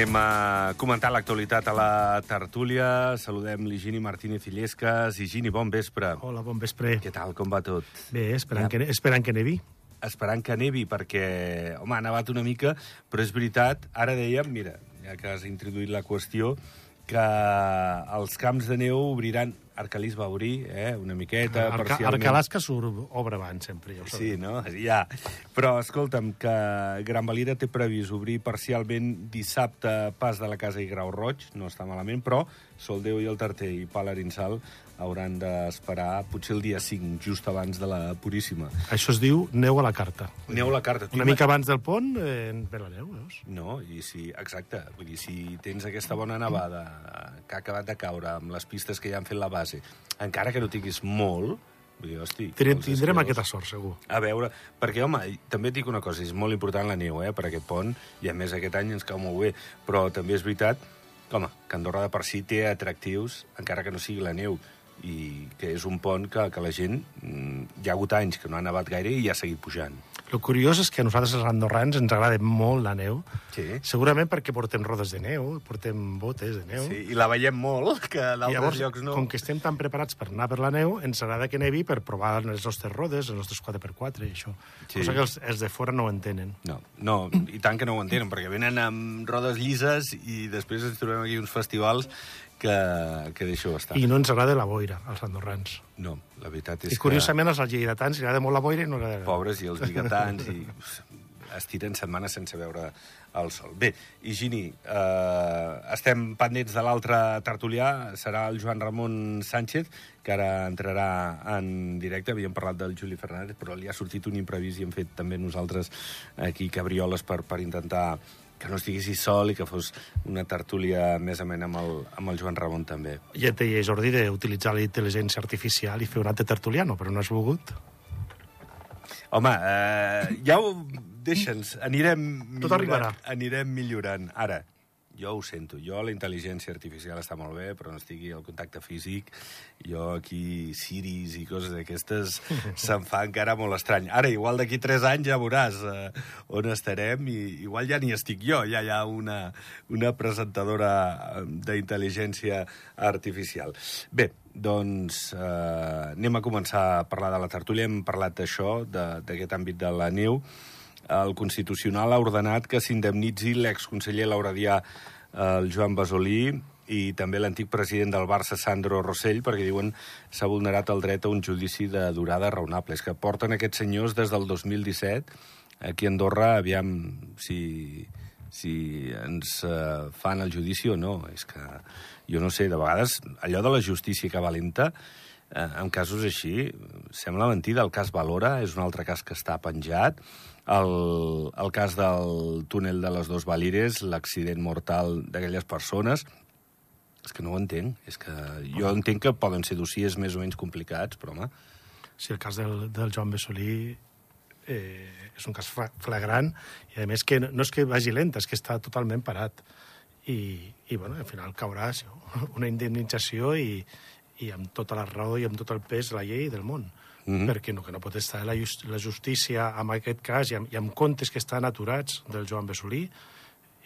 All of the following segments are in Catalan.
Anem a comentar l'actualitat a la tertúlia. Saludem l'Higini Martínez Illescas. Higini, bon vespre. Hola, bon vespre. Què tal, com va tot? Bé, esperant, Ja. que, esperant que nevi. Esperant que nevi, perquè, home, ha nevat una mica, però és veritat, ara dèiem, mira, ja que has introduït la qüestió, que els camps de neu obriran... Arcalís va obrir, eh, una miqueta, Arca, parcialment. Arcalasca surt obre abans, sempre, ja Sí, no? Ja. Però, escolta'm, que Gran Valira té previst obrir parcialment dissabte pas de la Casa i Grau Roig, no està malament, però Soldeu i el Tarter i Palarinsal hauran d'esperar potser el dia 5, just abans de la Puríssima. Això es diu neu a la carta. Neu a la carta. Una mica abans del pont, eh, ve la neu, veus? No, i si, exacte, vull dir, si tens aquesta bona nevada que ha acabat de caure amb les pistes que ja han fet la base, encara que no tinguis molt, vull dir, hosti... Tindrem, els tindrem aquesta sort, segur. A veure, perquè, home, també et dic una cosa, és molt important la neu, eh, per aquest pont, i a més aquest any ens cau molt bé, però també és veritat, home, que Andorra de per si té atractius, encara que no sigui la neu, i que és un pont que, que la gent... mm, Hi ha hagut anys que no ha nevat gaire i ha seguit pujant. El curiós és que a nosaltres, els andorrans, ens agrada molt la neu. Sí. Segurament perquè portem rodes de neu, portem botes de neu. Sí, i la veiem molt, que a d'altres llocs no. com que estem tan preparats per anar per la neu, ens agrada que nevi per provar les nostres rodes, els nostres 4x4 i això. Sí. Cosa que els, els de fora no ho entenen. No, no, i tant que no ho entenen, perquè venen amb rodes llises i després ens trobem aquí uns festivals que, que deixeu estar. I no ens agrada la boira, als andorrans. No, la veritat és I curiosament als lleidatans li agrada molt la boira i no agrada... pobres i els biguetans i es tiren setmanes sense veure el sol. Bé, Higini, eh, estem pendents de l'altre tertulià, serà el Joan Ramon Sánchez, que ara entrarà en directe. Havíem parlat del Juli Fernández, però li ha sortit un imprevist i hem fet també nosaltres aquí cabrioles per, per intentar que no estiguessis sol i que fos una tertúlia més amena amb el, amb el Joan Ramon també. Ja et deia, Jordi, d'utilitzar la intel·ligència artificial i fer un altre tertuliano, però no has volgut. Home, eh, ja ho... Deixa'ns, anirem... Tot arribarà. Anirem millorant. Ara, jo ho sento, jo la intel·ligència artificial està molt bé, però no estigui el contacte físic. Jo aquí, Siris i coses d'aquestes, se'm fa encara molt estrany. Ara, igual d'aquí tres anys ja veuràs eh, on estarem i igual ja n'hi estic jo, ja hi ha una, una presentadora eh, d'intel·ligència artificial. Bé, doncs eh, anem a començar a parlar de la tertúlia. Hem parlat d'això, de- d'aquest àmbit de la neu. El Constitucional ha ordenat que s'indemnitzi l'exconseller Lauradià, el Joan Basolí, i també l'antic president del Barça, Sandro Rossell, perquè diuen s'ha vulnerat el dret a un judici de durada raonable. És que porten aquests senyors des del 2017 aquí a Andorra, aviam si, si ens eh, fan el judici o no. És que jo no sé, de vegades allò de la justícia que valenta, eh, en casos així, sembla mentida. El cas Valora és un altre cas que està penjat. El, el cas del túnel de les dos Valires, l'accident mortal d'aquelles persones, és que no ho entenc. És que jo entenc que poden ser dossiers més o menys complicats, però, home, Si el cas del, del Joan Bessolí eh, és un cas flagrant i a més que no, no és que vagi lent, és que està totalment parat i, i bueno, al final caurà una indemnització i, i amb tota la raó i amb tot el pes la llei del món Mhm. perquè no, que no pot estar la, just, la justícia en aquest cas i amb, i amb comptes que estan aturats del Joan Bessolí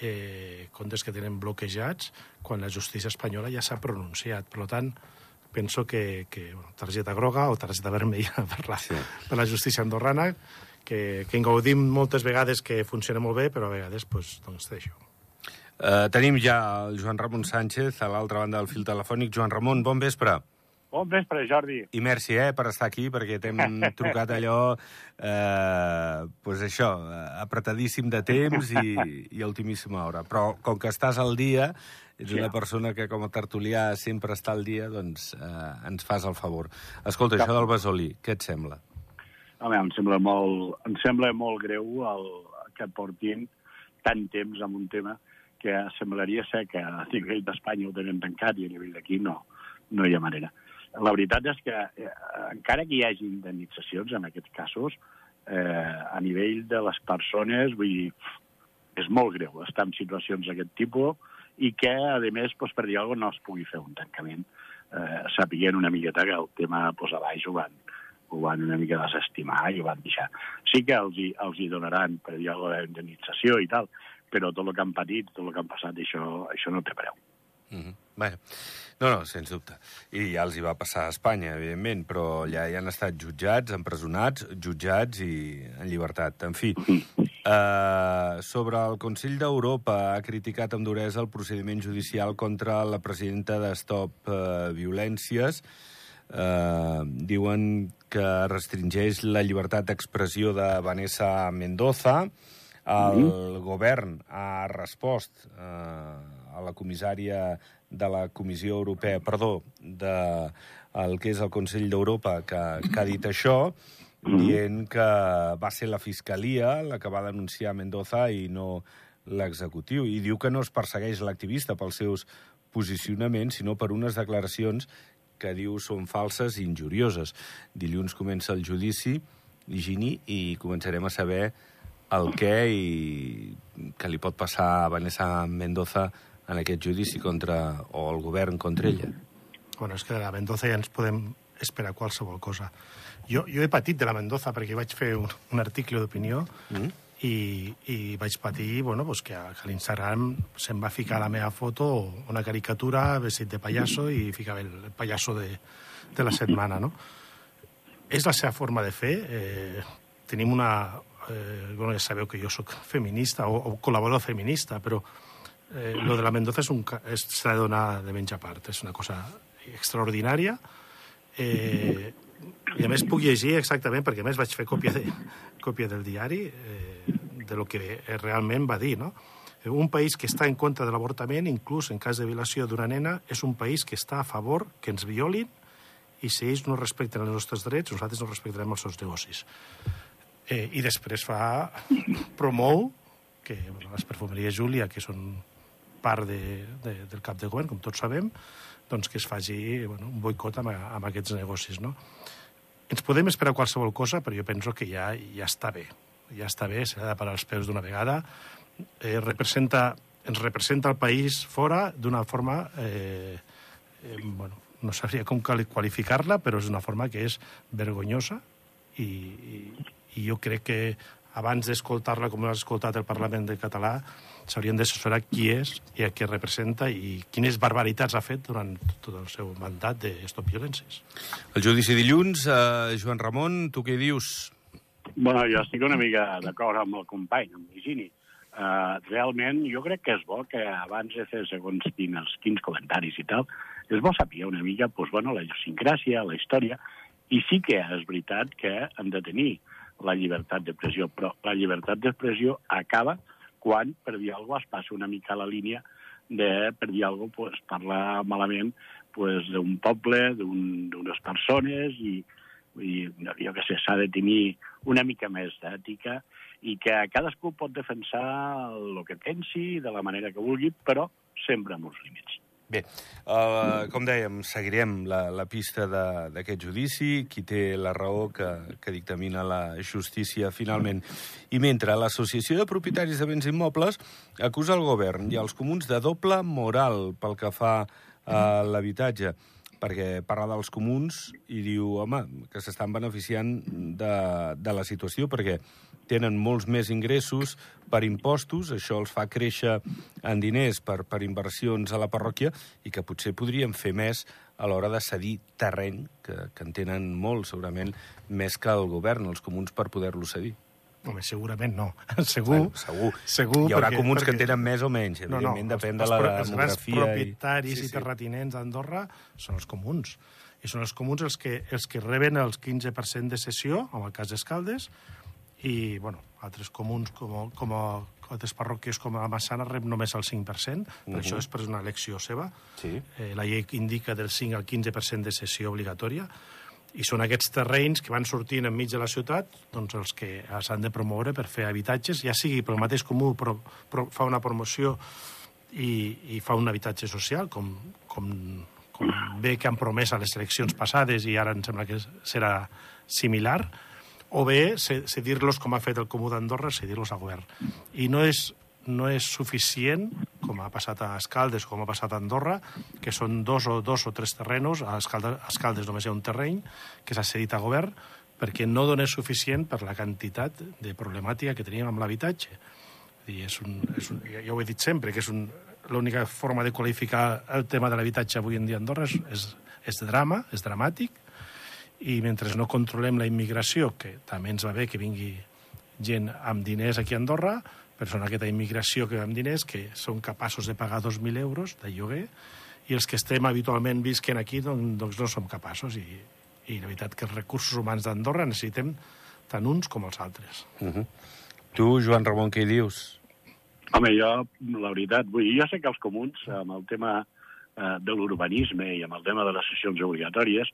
eh, comptes que tenen bloquejats quan la justícia espanyola ja s'ha pronunciat. Per tant, penso que, que bueno, targeta groga o targeta vermella per la, Sí. sí. per la justícia andorrana, que, que en gaudim moltes vegades que funciona molt bé, però a vegades pues, doncs, té això. Eh, tenim ja el Joan Ramon Sánchez a l'altra banda del fil telefònic. Joan Ramon, bon vespre. Bon vespre, Jordi. I merci, eh, per estar aquí, perquè t'hem trucat allò, eh, pues això, eh, apretadíssim de temps i, i a ultimíssima hora. Però com que estàs al dia, ets Sí. una persona que com a tertulià sempre està al dia, doncs eh, ens fas el favor. Escolta, això del Basolí, què et sembla? Home, em sembla molt, em sembla molt greu el, que portin tant temps amb un tema que semblaria ser que a nivell d'Espanya ho tenen tancat i a nivell d'aquí no, no hi ha manera. La veritat és que, eh, encara que hi hagi indemnitzacions en aquests casos, eh, a nivell de les persones, vull dir, és molt greu estar en situacions d'aquest tipus i que, a més, doncs, per dir alguna no es pugui fer un tancament. Eh, sapiguent una miqueta que el tema doncs, a baix ho van, ho van una mica desestimar i ho van deixar. Sí que els hi, els hi donaran, per dir alguna cosa, d'indemnització i tal, però tot el que han patit, tot el que han passat, això, això no té preu. Mm -hmm. Bé, no, no, sens dubte. I ja els hi va passar a Espanya, evidentment, però ja han estat jutjats, empresonats, jutjats i en llibertat. En fi, uh, sobre el Consell d'Europa ha criticat amb duresa el procediment judicial contra la presidenta de Stop uh, Violències. Uh, diuen que restringeix la llibertat d'expressió de Vanessa Mendoza. El mm -hmm. govern ha respost uh, a la comissària de la Comissió Europea, perdó, de el que és el Consell d'Europa, que, que ha dit això, dient que va ser la Fiscalia la que va denunciar Mendoza i no l'executiu. I diu que no es persegueix l'activista pels seus posicionaments, sinó per unes declaracions que diu són falses i injurioses. Dilluns comença el judici, Gini, i començarem a saber el què i que li pot passar a Vanessa Mendoza en aquest judici contra, o el govern contra ella? Bueno, és que de la Mendoza ja ens podem esperar qualsevol cosa. Jo, jo he patit de la Mendoza perquè vaig fer un, un article d'opinió mm. i, i vaig patir bueno, pues que, a, a l'Instagram se'm va ficar la meva foto, una caricatura vestit de pallasso i ficava el, el pallasso de, de la setmana, no? És la seva forma de fer. Eh, tenim una... Eh, bueno, ja sabeu que jo sóc feminista o, o col·laborador feminista, però eh, lo de la Mendoza és un, s'ha de donar de menys a part. És una cosa extraordinària. Eh, I a més puc llegir exactament, perquè a més vaig fer còpia, de, còpia del diari, eh, de lo que realment va dir, no? Un país que està en contra de l'avortament, inclús en cas de violació d'una nena, és un país que està a favor que ens violin i si ells no respecten els nostres drets, nosaltres no respectarem els seus negocis. Eh, I després fa promou que bueno, les perfumeries Júlia, que són part de, de, del cap de govern, com tots sabem, doncs que es faci bueno, un boicot amb, amb aquests negocis. No? Ens podem esperar qualsevol cosa, però jo penso que ja, ja està bé. Ja està bé, s'ha de parar els peus d'una vegada. Eh, representa, ens representa el país fora d'una forma... Eh, eh, bueno, no sabria com qualificar-la, però és una forma que és vergonyosa i, i, i jo crec que abans d'escoltar-la com has escoltat el Parlament de Català, s'haurien d'assessorar qui és i a què representa i quines barbaritats ha fet durant tot el seu mandat de Stop Violències. El judici dilluns, eh, Joan Ramon, tu què dius? Bueno, jo estic una mica d'acord amb el company, amb l'Higini. Uh, realment, jo crec que és bo que abans de fer segons quins, quins comentaris i tal, és bo saber una mica pues, bueno, la idiosincràsia, la història, i sí que és veritat que hem de tenir la llibertat d'expressió, però la llibertat d'expressió acaba quan, per dir alguna cosa, es passa una mica la línia de, per dir alguna cosa, pues, parlar malament pues, d'un poble, d'unes un, persones, i, i jo què sé, s'ha de tenir una mica més d'ètica i que cadascú pot defensar el que pensi de la manera que vulgui, però sempre amb uns límits. Bé, uh, com dèiem, seguirem la, la pista d'aquest judici, qui té la raó que, que dictamina la justícia finalment. I mentre l'Associació de Propietaris de Béns Immobles acusa el govern i els comuns de doble moral pel que fa a l'habitatge perquè parla dels comuns i diu, home, que s'estan beneficiant de, de la situació perquè tenen molts més ingressos per impostos, això els fa créixer en diners per, per inversions a la parròquia i que potser podrien fer més a l'hora de cedir terreny, que, que en tenen molt, segurament, més que el govern, els comuns, per poder-lo cedir. Home, segurament no. segur. Bueno, segur. segur. Hi haurà perquè, comuns perquè... que en tenen més o menys. No, no, depèn els, de la els, demografia. Els propietaris i, sí, i terratinents d'Andorra són els comuns. I són els comuns els que, els que reben els 15% de cessió, en el cas d'Escaldes, i, bueno, altres comuns com, com a, altres parròquies com a Massana rep només el 5%, per uh -huh. això és per una elecció seva. Sí. Eh, la llei indica del 5 al 15% de cessió obligatòria, i són aquests terrenys que van sortint enmig de la ciutat doncs els que s'han de promoure per fer habitatges, ja sigui pel mateix comú, però, però fa una promoció i, i fa un habitatge social, com, com, com bé que han promès a les eleccions passades i ara em sembla que serà similar, o bé cedir-los, com ha fet el Comú d'Andorra, cedir-los al govern. I no és, no és suficient, com ha passat a Escaldes, com ha passat a Andorra, que són dos o, dos o tres terrenos, a Escaldes, a Escaldes només hi ha un terreny que s'ha cedit a govern, perquè no dona suficient per la quantitat de problemàtica que teníem amb l'habitatge. És un, és un, ja, ho he dit sempre, que és un, l'única forma de qualificar el tema de l'habitatge avui en dia a Andorra és, és, és drama, és dramàtic, i mentre no controlem la immigració, que també ens va bé que vingui gent amb diners aquí a Andorra, però són aquesta immigració que amb diners que són capaços de pagar 2.000 euros de lloguer i els que estem habitualment visquen aquí doncs, doncs no som capaços i, i la veritat que els recursos humans d'Andorra necessitem tant uns com els altres. Uh -huh. Tu, Joan Ramon, què hi dius? Home, jo, la veritat, vull dir, jo sé que els comuns, amb el tema eh, de l'urbanisme i amb el tema de les sessions obligatòries,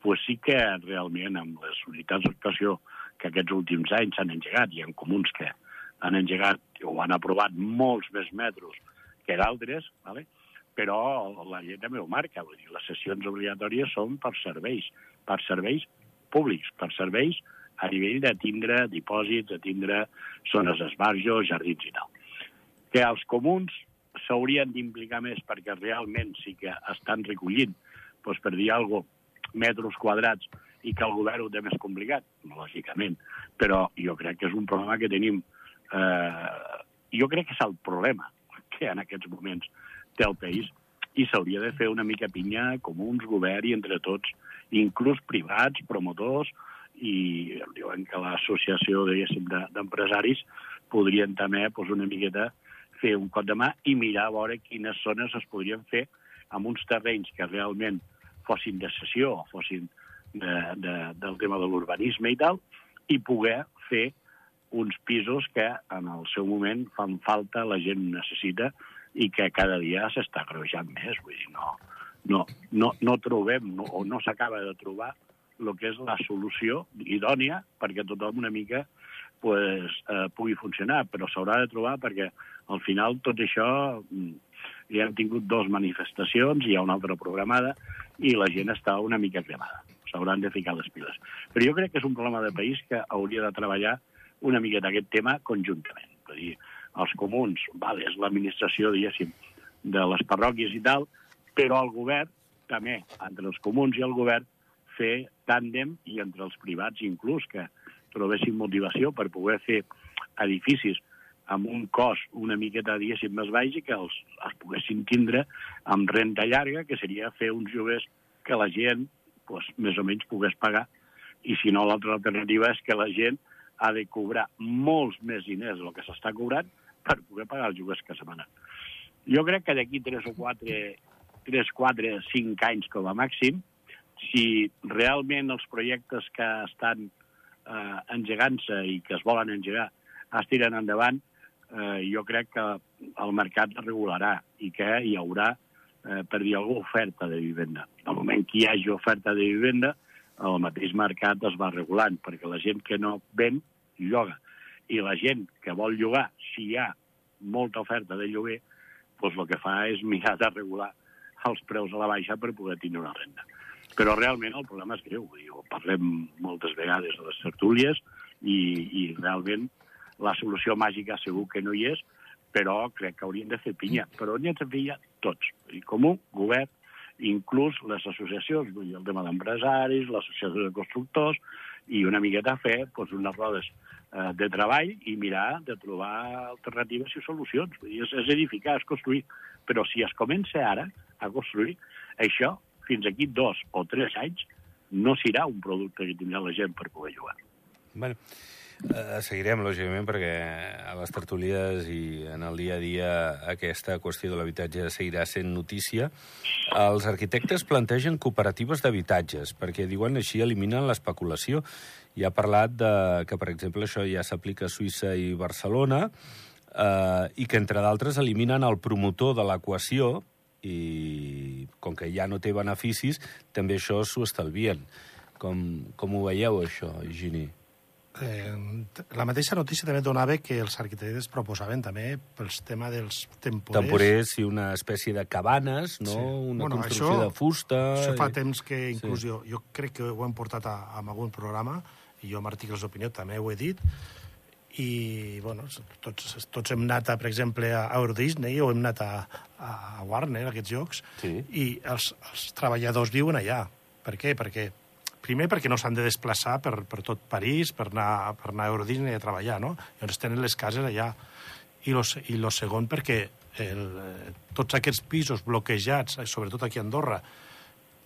pues sí que realment amb les unitats d'actuació que aquests últims anys s'han engegat, i en comuns que han engegat o han aprovat molts més metres que d'altres, ¿vale? però la llei també ho marca. Vull dir, les sessions obligatòries són per serveis, per serveis públics, per serveis a nivell de tindre dipòsits, de tindre zones d'esbarjo, jardins i tal. Que els comuns s'haurien d'implicar més perquè realment sí que estan recollint, doncs per dir alguna cosa, metres quadrats i que el govern ho té més complicat, lògicament. Però jo crec que és un problema que tenim... Eh, jo crec que és el problema que en aquests moments té el país i s'hauria de fer una mica pinya comuns, govern i entre tots, inclús privats, promotors, i diuen que l'associació d'empresaris podrien també pues, una miqueta fer un cop de mà i mirar a veure quines zones es podrien fer amb uns terrenys que realment fossin de sessió fossin de, de, del tema de l'urbanisme i tal, i poder fer uns pisos que en el seu moment fan falta, la gent necessita, i que cada dia s'està greujant més. Vull dir, no, no, no, no trobem no, o no s'acaba de trobar el que és la solució idònia perquè tothom una mica pues, eh, pugui funcionar, però s'haurà de trobar perquè al final tot això mm, ja hem tingut dues manifestacions, hi ha una altra programada, i la gent està una mica cremada. S'hauran de ficar les piles. Però jo crec que és un problema de país que hauria de treballar una miqueta aquest tema conjuntament. És dir, els comuns, vale, és l'administració, diguéssim, de les parròquies i tal, però el govern també, entre els comuns i el govern, fer tàndem i entre els privats inclús, que trobessin motivació per poder fer edificis amb un cost una miqueta, diguéssim, més baix i que els, els poguessin tindre amb renta llarga, que seria fer uns joves que la gent pues, més o menys pogués pagar. I si no, l'altra alternativa és que la gent ha de cobrar molts més diners del que s'està cobrant per poder pagar els joves que setmana. Jo crec que d'aquí 3 o 4, 3, 4, 5 anys com a màxim, si realment els projectes que estan eh, engegant-se i que es volen engegar es tiren endavant, eh, jo crec que el mercat regularà i que hi haurà, eh, per dir alguna oferta de vivenda. Al moment que hi hagi oferta de vivenda, el mateix mercat es va regulant, perquè la gent que no ven, lloga. I la gent que vol llogar, si hi ha molta oferta de lloguer, doncs el que fa és mirar de regular els preus a la baixa per poder tenir una renda. Però realment el problema és greu. Ho parlem moltes vegades a les tertúlies i, i realment la solució màgica segur que no hi és, però crec que haurien de fer pinya. Però haurien de fer pinya tots. I comú, govern, inclús les associacions, vull dir, el tema d'empresaris, l'associació de constructors, i una miqueta fer doncs, unes rodes eh, de treball i mirar de trobar alternatives i solucions. Vull dir, és, és edificar, és construir. Però si es comença ara a construir, això, fins aquí dos o tres anys, no serà un producte que tindrà la gent per poder jugar. Bueno, Eh, seguirem, lògicament, perquè a les tertulies i en el dia a dia aquesta qüestió de l'habitatge seguirà sent notícia. Els arquitectes plantegen cooperatives d'habitatges, perquè diuen així eliminen l'especulació. I ha parlat de que, per exemple, això ja s'aplica a Suïssa i Barcelona, eh, i que, entre d'altres, eliminen el promotor de l'equació, i com que ja no té beneficis, també això s'ho estalvien. Com, com ho veieu, això, Gini? Eh, la mateixa notícia també donava que els arquitectes proposaven també pels tema dels temporers... Temporers i una espècie de cabanes, no? Sí. Una bueno, construcció això, de fusta... Això fa temps que inclús sí. jo, jo crec que ho hem portat a, a algun programa, i jo amb articles d'opinió també ho he dit, i bueno, tots, tots hem anat, a, per exemple, a Euro Disney o hem anat a, a Warner, a aquests llocs, sí. i els, els treballadors viuen allà. Per què? Perquè Primer perquè no s'han de desplaçar per, per tot París, per anar, per anar a Eurodisney a treballar, no? Llavors tenen les cases allà. i lo, i lo segon perquè el, eh, tots aquests pisos bloquejats, eh, sobretot aquí a Andorra,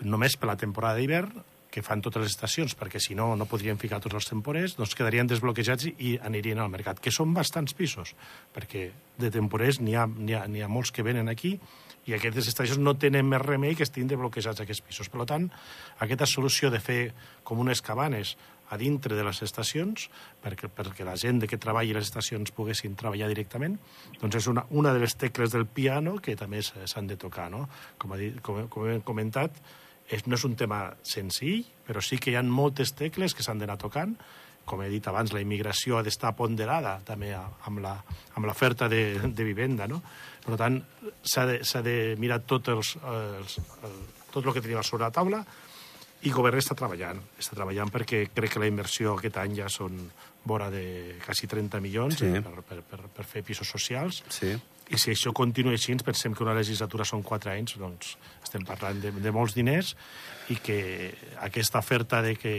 només per la temporada d'hivern, que fan totes les estacions, perquè si no, no podrien ficar tots els temporers, doncs quedarien desbloquejats i anirien al mercat, que són bastants pisos, perquè de temporers n'hi ha, ha, ha molts que venen aquí i aquestes estacions no tenen més remei que estiguin desbloquejats aquests pisos. Per tant, aquesta solució de fer com unes cabanes a dintre de les estacions perquè, perquè la gent que treballi a les estacions poguessin treballar directament, doncs és una, una de les tecles del piano que també s'han de tocar. No? Com, ha dit, com, com he comentat, és, no és un tema senzill, però sí que hi ha moltes tecles que s'han d'anar tocant. Com he dit abans, la immigració ha d'estar ponderada també amb l'oferta de, de vivenda. No? Per tant, s'ha de, de mirar tot, els, els, el, tot el que tenim sobre la taula i el govern està treballant. Està treballant perquè crec que la inversió aquest any ja són vora de quasi 30 milions sí. per, per, per, per fer pisos socials. Sí. I si això continua així, ens pensem que una legislatura són 4 anys, doncs estem parlant de, de molts diners i que aquesta oferta de que,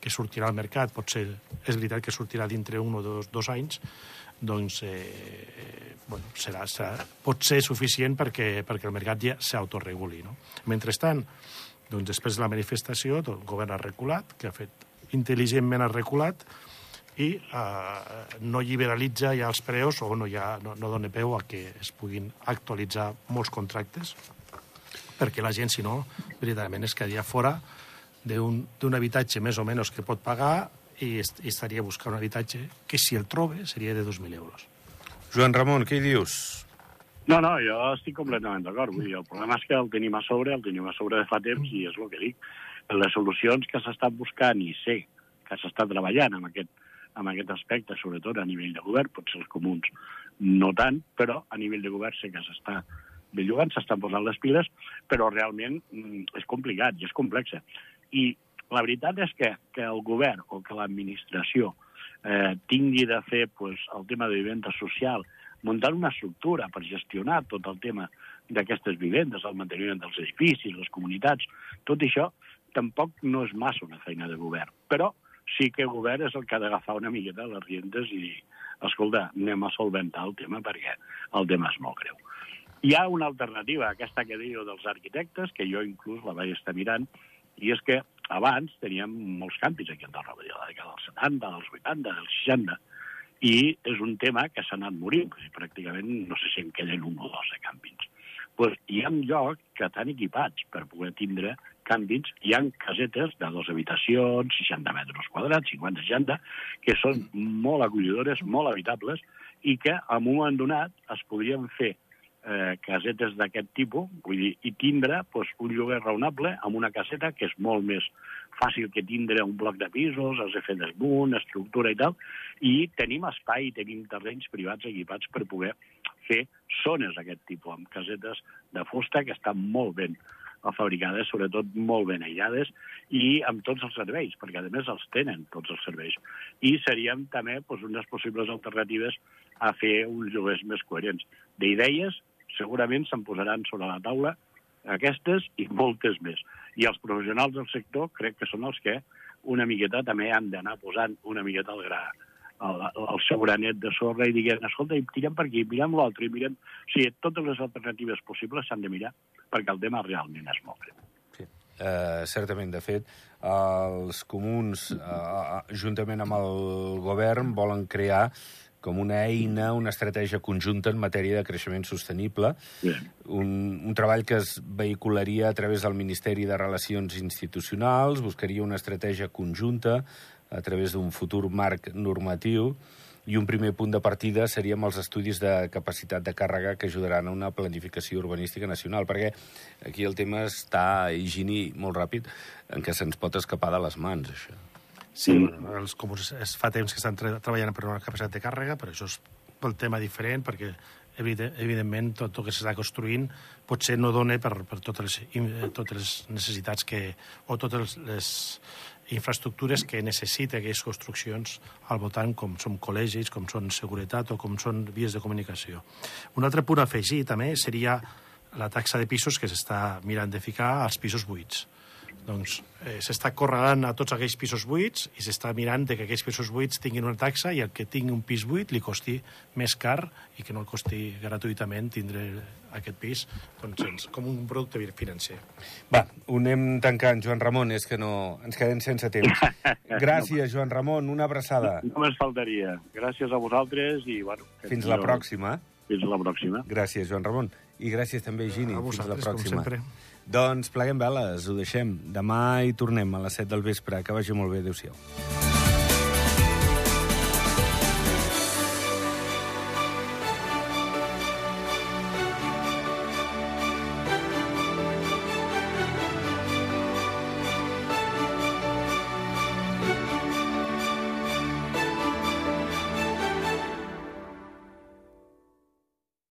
que sortirà al mercat, pot ser, és veritat que sortirà dintre un o dos, dos anys, doncs eh, bueno, serà, serà, pot ser suficient perquè, perquè el mercat ja s'autoreguli. No? Mentrestant, doncs després de la manifestació, el govern ha reculat, que ha fet intel·ligentment ha reculat, i eh, no liberalitza ja els preus o no, ja, no, no dona peu a que es puguin actualitzar molts contractes perquè la gent, si no, veritablement es quedaria fora d'un habitatge més o menys que pot pagar i, est i estaria buscant un habitatge que, si el trobe, seria de 2.000 euros. Joan Ramon, què hi dius? No, no, jo estic completament d'acord. Vull dir, el problema és que el tenim a sobre, el tenim a sobre de fa temps, i és el que dic. Les solucions que s'estan buscant, i sé que s'està treballant amb aquest, amb aquest aspecte, sobretot a nivell de govern, potser els comuns no tant, però a nivell de govern sé que s'està bellugant, s'estan posant les piles, però realment mm, és complicat i és complexa. I la veritat és que, que el govern o que l'administració eh, tingui de fer pues, el tema de vivenda social, muntar una estructura per gestionar tot el tema d'aquestes vivendes, el manteniment dels edificis, les comunitats, tot això tampoc no és massa una feina de govern. Però sí que el govern és el que ha d'agafar una miqueta les riendes i, escolta, anem a solventar el tema perquè el tema és molt greu. Hi ha una alternativa, aquesta que diu dels arquitectes, que jo inclús la vaig estar mirant, i és que abans teníem molts campis aquí a Andorra, la dècada dels 70, dels 80, dels 60, i és un tema que s'ha anat morint, pràcticament no sé si en queden un o dos de càmpings. Pues hi ha llocs que estan equipats per poder tindre càmpings, hi ha casetes de dues habitacions, 60 metres quadrats, 50-60, que són molt acollidores, molt habitables, i que en un moment donat es podrien fer eh, casetes d'aquest tipus, vull dir, i tindre pues, un lloguer raonable amb una caseta que és molt més fàcil que tindre un bloc de pisos, has de fer desmunt, estructura i tal, i tenim espai, tenim terrenys privats equipats per poder fer zones d'aquest tipus, amb casetes de fusta que estan molt ben fabricades, sobretot molt ben aïllades, i amb tots els serveis, perquè a més els tenen tots els serveis. I serien també doncs, unes possibles alternatives a fer uns lloguers més coherents. D'idees, segurament se'n posaran sobre la taula aquestes i moltes més. I els professionals del sector crec que són els que una miqueta també han d'anar posant una miqueta al gra el, el seu granet de sorra i diguem, escolta, i tirem per aquí, mirem l'altre, i mirem... O sigui, totes les alternatives possibles s'han de mirar perquè el tema realment és molt greu. Sí. Uh, certament, de fet, els comuns, uh, juntament amb el govern, volen crear com una eina, una estratègia conjunta en matèria de creixement sostenible, un, un treball que es vehicularia a través del Ministeri de Relacions Institucionals, buscaria una estratègia conjunta a través d'un futur marc normatiu, i un primer punt de partida seria amb els estudis de capacitat de càrrega que ajudaran a una planificació urbanística nacional, perquè aquí el tema està higini molt ràpid, en què se'ns pot escapar de les mans, això. Sí, els comuns es fa temps que estan tre treballant per una capacitat de càrrega, però això és el tema diferent, perquè evidentment tot el que s'està construint potser no dona per, per totes, les, totes les necessitats que, o totes les infraestructures que necessita aquestes construccions al voltant, com són col·legis, com són seguretat o com són vies de comunicació. Un altre punt a afegir també seria la taxa de pisos que s'està mirant de ficar als pisos buits doncs eh, s'està correlant a tots aquells pisos buits i s'està mirant de que aquells pisos buits tinguin una taxa i el que tingui un pis buit li costi més car i que no el costi gratuïtament tindre aquest pis doncs, sense, com un producte financer. Va, ho anem tancant, Joan Ramon, és que no... ens quedem sense temps. Gràcies, Joan Ramon, una abraçada. Només faltaria. Gràcies a vosaltres i, bueno... Fins la pròxima. Fins la pròxima. Gràcies, Joan Ramon. I gràcies també, Gini. A Fins la vosaltres, com pròxima. sempre. Doncs pleguem veles, ho deixem. Demà hi tornem a les 7 del vespre. Que vagi molt bé. Adéu-siau.